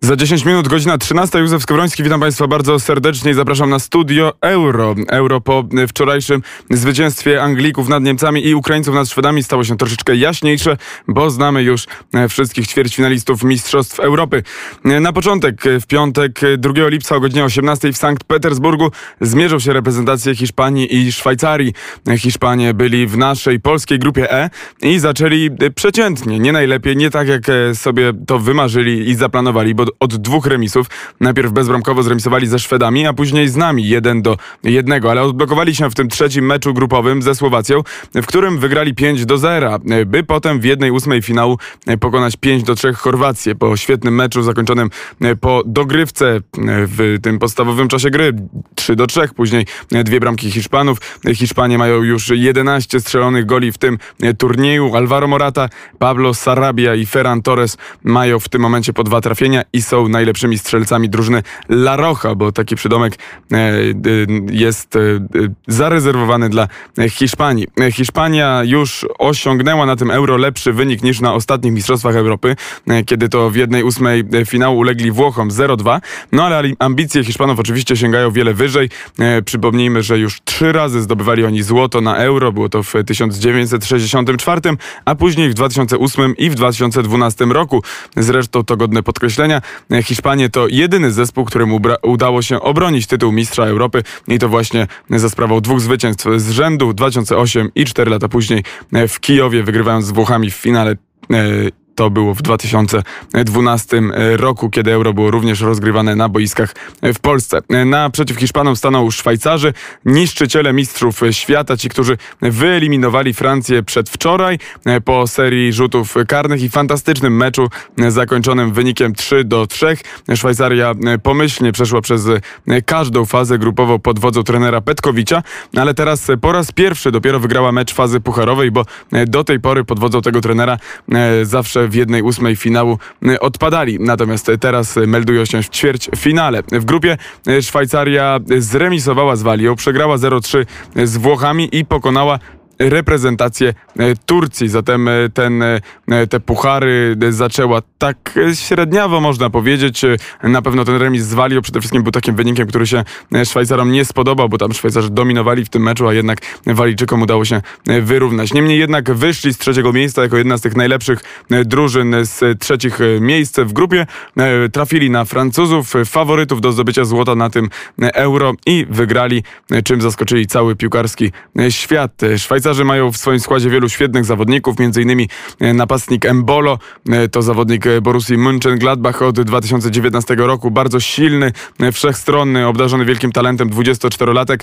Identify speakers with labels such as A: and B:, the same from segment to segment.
A: Za 10 minut, godzina 13. Józef Skowroński, witam Państwa bardzo serdecznie i zapraszam na studio Euro. Euro po wczorajszym zwycięstwie Anglików nad Niemcami i Ukraińców nad Szwedami stało się troszeczkę jaśniejsze, bo znamy już e, wszystkich ćwierćfinalistów Mistrzostw Europy. E, na początek, w piątek 2 lipca o godzinie 18 w Sankt Petersburgu zmierzą się reprezentacje Hiszpanii i Szwajcarii. E, Hiszpanie byli w naszej polskiej grupie E i zaczęli przeciętnie, nie najlepiej, nie tak jak sobie to wymarzyli i zaplanowali, bo od dwóch remisów. Najpierw bezbramkowo zremisowali ze Szwedami, a później z nami jeden do jednego, ale odblokowali się w tym trzecim meczu grupowym ze Słowacją, w którym wygrali 5 do 0, by potem w jednej ósmej finału pokonać 5 do 3 Chorwację. Po świetnym meczu zakończonym po dogrywce w tym podstawowym czasie gry 3 do 3, później dwie bramki Hiszpanów. Hiszpanie mają już 11 strzelonych goli w tym turnieju. Alvaro Morata, Pablo Sarabia i Ferran Torres mają w tym momencie po dwa trafienia i są najlepszymi strzelcami drużyny La Roja, bo taki przydomek e, e, jest e, zarezerwowany dla Hiszpanii. Hiszpania już osiągnęła na tym euro lepszy wynik niż na ostatnich Mistrzostwach Europy, kiedy to w jednej ósmej finału ulegli Włochom 0-2. No ale ambicje Hiszpanów oczywiście sięgają wiele wyżej. Przypomnijmy, że już trzy razy zdobywali oni złoto na euro. Było to w 1964, a później w 2008 i w 2012 roku. Zresztą to godne podkreślenia. Hiszpanie to jedyny zespół, któremu udało się obronić tytuł mistrza Europy i to właśnie za sprawą dwóch zwycięstw z rzędu 2008 i 4 lata później w Kijowie wygrywając z Włochami w finale e, to było w 2012 roku, kiedy euro było również rozgrywane na boiskach w Polsce. Naprzeciw Hiszpanom stanął Szwajcarzy, niszczyciele mistrzów świata, ci, którzy wyeliminowali Francję przedwczoraj po serii rzutów karnych i fantastycznym meczu zakończonym wynikiem 3 do 3. Szwajcaria pomyślnie przeszła przez każdą fazę grupową pod wodzą trenera Petkowicza, ale teraz po raz pierwszy dopiero wygrała mecz fazy pucharowej, bo do tej pory pod wodzą tego trenera zawsze w jednej ósmej finału y, odpadali. Natomiast teraz meldują się w ćwierć finale. W grupie y, Szwajcaria zremisowała z Walią, przegrała 0-3 z Włochami i pokonała reprezentację e, Turcji. Zatem e, ten, e, te puchary zaczęła tak średniawo, można powiedzieć. Na pewno ten remis z Walią przede wszystkim był takim wynikiem, który się Szwajcarom nie spodobał, bo tam Szwajcarzy dominowali w tym meczu, a jednak Walijczykom udało się wyrównać. Niemniej jednak wyszli z trzeciego miejsca jako jedna z tych najlepszych drużyn z trzecich miejsc w grupie. Trafili na Francuzów, faworytów do zdobycia złota na tym euro i wygrali, czym zaskoczyli cały piłkarski świat. Szwajcarzy Szwajcarzy mają w swoim składzie wielu świetnych zawodników, m.in. E, napastnik Embolo, e, to zawodnik e, Borussii Mönchengladbach od 2019 roku, bardzo silny, wszechstronny, obdarzony wielkim talentem 24-latek,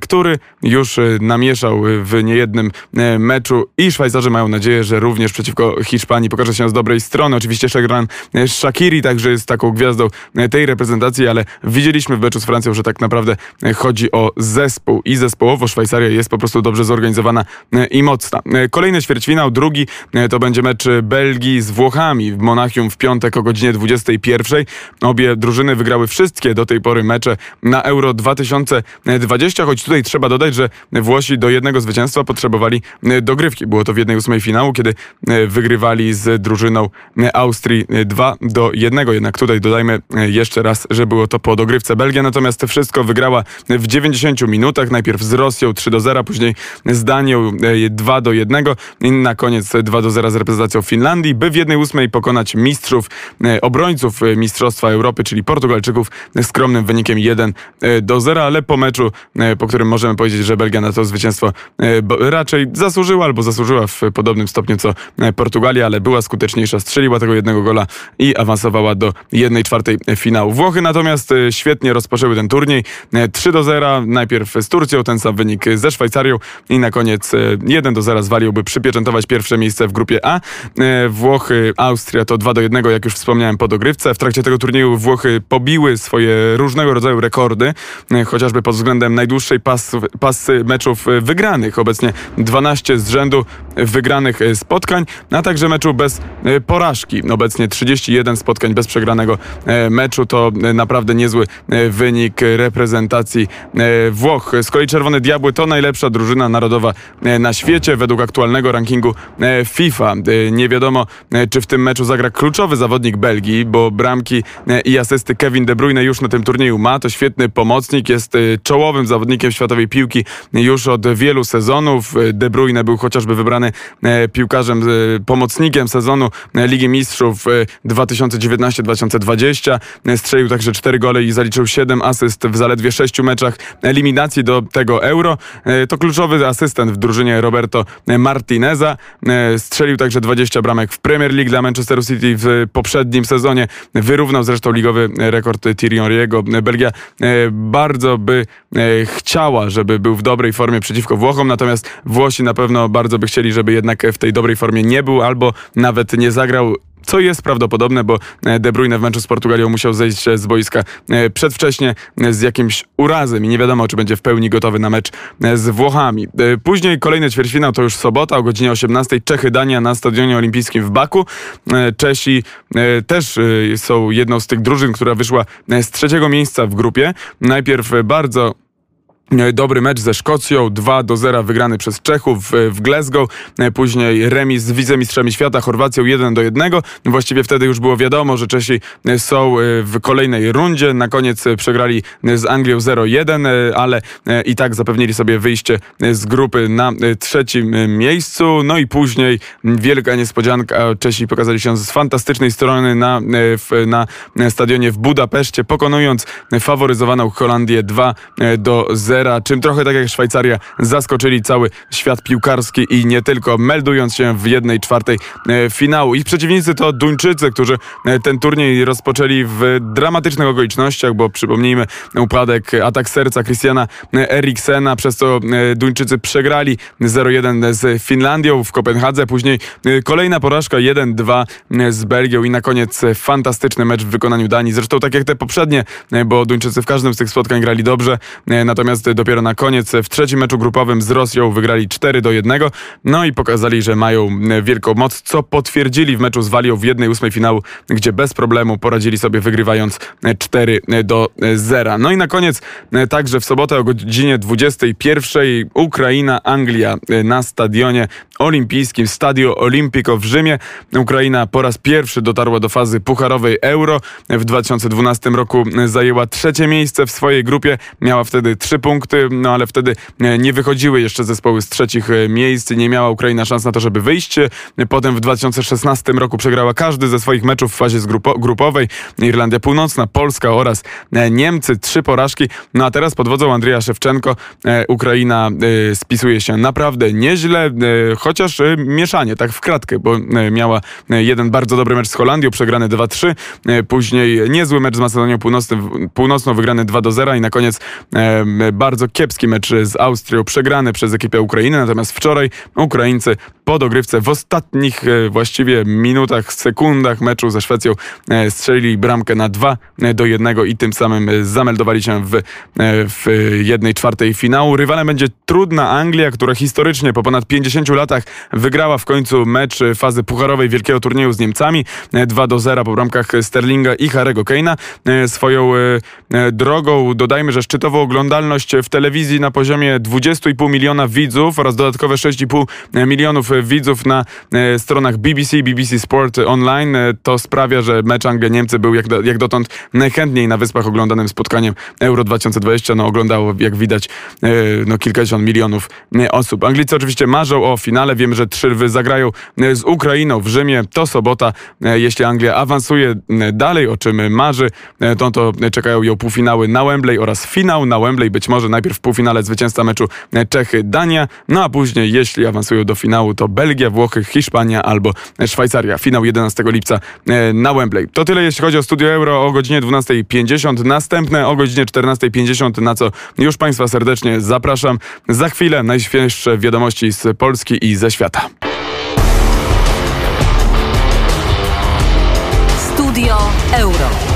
A: który już namieszał w niejednym meczu i Szwajcarzy mają nadzieję, że również przeciwko Hiszpanii pokaże się z dobrej strony. Oczywiście Szegran Shakiri także jest taką gwiazdą tej reprezentacji, ale widzieliśmy w meczu z Francją, że tak naprawdę chodzi o zespół i zespołowo Szwajcaria jest po prostu dobrze zorganizowana E, i mocna. E, kolejny ćwierćfinał, drugi e, to będzie mecz Belgii z Włochami w Monachium w piątek o godzinie 21. Obie drużyny wygrały wszystkie do tej pory mecze na Euro 2020, choć tutaj trzeba dodać, że Włosi do jednego zwycięstwa potrzebowali dogrywki. Było to w jednej ósmej finału, kiedy wygrywali z drużyną Austrii 2 do 1. Jednak tutaj dodajmy jeszcze raz, że było to po dogrywce Belgia, natomiast wszystko wygrała w 90 minutach. Najpierw z Rosją 3 do 0, później z Danią Danią 2 e, do 1 i na koniec 2 do 0 z reprezentacją Finlandii, by w jednej ósmej pokonać mistrzów, e, obrońców e, Mistrzostwa Europy, czyli Portugalczyków skromnym wynikiem 1 do 0, ale po meczu, po którym możemy powiedzieć, że Belgia na to zwycięstwo raczej zasłużyła albo zasłużyła w podobnym stopniu co Portugalia, ale była skuteczniejsza, strzeliła tego jednego gola i awansowała do 1 czwartej finału. Włochy natomiast świetnie rozpoczęły ten turniej. 3 do 0 najpierw z Turcją, ten sam wynik ze Szwajcarią i na koniec koniec 1 do 0 zwaliłby przypieczętować pierwsze miejsce w grupie A. Włochy, Austria to 2 do 1, jak już wspomniałem po dogrywce. W trakcie tego turnieju Włochy pobiły swoje różnego rodzaju rekordy, chociażby pod względem najdłuższej pasy, pasy meczów wygranych. Obecnie 12 z rzędu wygranych spotkań, a także meczu bez porażki. Obecnie 31 spotkań bez przegranego meczu to naprawdę niezły wynik reprezentacji Włoch. Z kolei Czerwone Diabły to najlepsza drużyna narodowa na świecie według aktualnego rankingu FIFA. Nie wiadomo, czy w tym meczu zagra kluczowy zawodnik Belgii, bo bramki i asysty Kevin De Bruyne już na tym turnieju ma. To świetny pomocnik, jest czołowym zawodnikiem światowej piłki już od wielu sezonów. De Bruyne był chociażby wybrany piłkarzem, pomocnikiem sezonu Ligi Mistrzów 2019-2020. Strzelił także 4 gole i zaliczył 7 asyst w zaledwie 6 meczach eliminacji do tego Euro. To kluczowy asystent w drużynie Roberto Martineza. Strzelił także 20 bramek w Premier League dla Manchesteru City w poprzednim sezonie. Wyrównał zresztą ligowy rekord Thierry Henry'ego. Belgia bardzo by chciała, żeby był w dobrej formie przeciwko Włochom, natomiast Włosi na pewno bardzo by chcieli, żeby jednak w tej dobrej formie nie był albo nawet nie zagrał co jest prawdopodobne, bo e, De Bruyne w meczu z Portugalią musiał zejść e, z boiska e, przedwcześnie z jakimś urazem i nie wiadomo, czy będzie w pełni gotowy na mecz z Włochami. Później kolejny ćwierćfinał to już sobota o godzinie 18 Czechy-Dania na Stadionie Olimpijskim w Baku. Czesi też są jedną z tych drużyn, która wyszła z trzeciego miejsca w grupie. Najpierw bardzo dobry mecz ze Szkocją, 2 do 0 wygrany przez Czechów w Glasgow, e, później remis z wicemistrzami świata Chorwacją 1 do 1. Właściwie wtedy już było wiadomo, że Czesi e, są w kolejnej rundzie. Na koniec przegrali z Anglią 0-1, ale i tak zapewnili sobie wyjście z grupy na trzecim miejscu. No i później wielka niespodzianka. Czesi pokazali się z fantastycznej strony na, na stadionie w Budapeszcie, pokonując faworyzowaną Holandię 2 do 0 zera, czym trochę tak jak Szwajcaria zaskoczyli cały świat piłkarski i nie tylko, meldując się w jednej czwartej e, finału. Ich przeciwnicy to Duńczycy, którzy e, ten turniej rozpoczęli w dramatycznych okolicznościach, bo przypomnijmy upadek, atak serca Christiana Eriksena, przez co e, Duńczycy przegrali 0-1 z Finlandią w Kopenhadze, później kolejna porażka 1-2 z Belgią i na koniec fantastyczny mecz w wykonaniu Danii. Zresztą tak jak te poprzednie, bo Duńczycy w każdym z tych spotkań grali dobrze, natomiast dopiero na koniec w trzecim meczu grupowym z Rosją wygrali 4 do 1. No i pokazali, że mają wielką moc, co potwierdzili w meczu z Walią w jednej ósmej finału, gdzie bez problemu poradzili sobie wygrywając 4 do 0. No i na koniec także w sobotę o godzinie 21 Ukraina, Anglia na stadionie olimpijskim Stadio Olimpico w Rzymie. Ukraina po raz pierwszy dotarła do fazy pucharowej Euro. W 2012 roku zajęła trzecie miejsce w swojej grupie. Miała wtedy trzy punkty, no ale wtedy e, nie wychodziły jeszcze zespoły z trzecich e, miejsc. Nie miała Ukraina szans na to, żeby wyjść. Potem w 2016 roku przegrała każdy ze swoich meczów w fazie grupo grupowej. Irlandia Północna, Polska oraz e, Niemcy. Trzy porażki. No a teraz pod wodzą Andrija Szewczenko Ukraina spisuje się naprawdę nieźle chociaż e, mieszanie, tak w kratkę, bo e, miała e, jeden bardzo dobry mecz z Holandią, przegrany 2-3, później niezły mecz z Macedonią Północną, wygrany 2-0 i na koniec bardzo kiepski mecz z Austrią, przegrany przez ekipę Ukrainy, natomiast wczoraj Ukraińcy po dogrywce w ostatnich właściwie minutach, sekundach meczu ze Szwecją strzelili bramkę na 2 do 1 i tym samym zameldowali się w, w jednej czwartej finału. Rywalem będzie trudna Anglia, która historycznie po ponad 50 latach wygrała w końcu mecz fazy pucharowej wielkiego turnieju z Niemcami 2 do 0 po bramkach Sterlinga i Harego Kane'a. E, swoją e, drogą dodajmy, że szczytową oglądalność w telewizji na poziomie 20,5 miliona widzów oraz dodatkowe 6,5 milionów widzów na e, stronach BBC, BBC Sport Online. To sprawia, że mecz Anglia-Niemcy był jak, do, jak dotąd najchętniej na Wyspach oglądanym spotkaniem Euro 2020. No oglądało, jak widać, no kilkadziesiąt milionów osób. Anglicy oczywiście marzą o finale. Wiemy, że trzy zagrają e, z Ukrainą w Rzymie. To sobota. E, jeśli Anglia awansuje dalej, o czym marzy, to, to czekają ją półfinały na Wembley oraz finał na Wembley. Być może najpierw w półfinale zwycięzca meczu e, Czechy-Dania, no a później, jeśli awansują do finału, to Belgia, Włochy, Hiszpania albo Szwajcaria. Finał 11 lipca e, na Wembley. To tyle, jeśli chodzi o Studio Euro o godzinie 12.50. Następne o godzinie 14.50, na co już Państwa serdecznie zapraszam. Za chwilę najświeższe wiadomości z Polski i ze świata.
B: Studio Euro.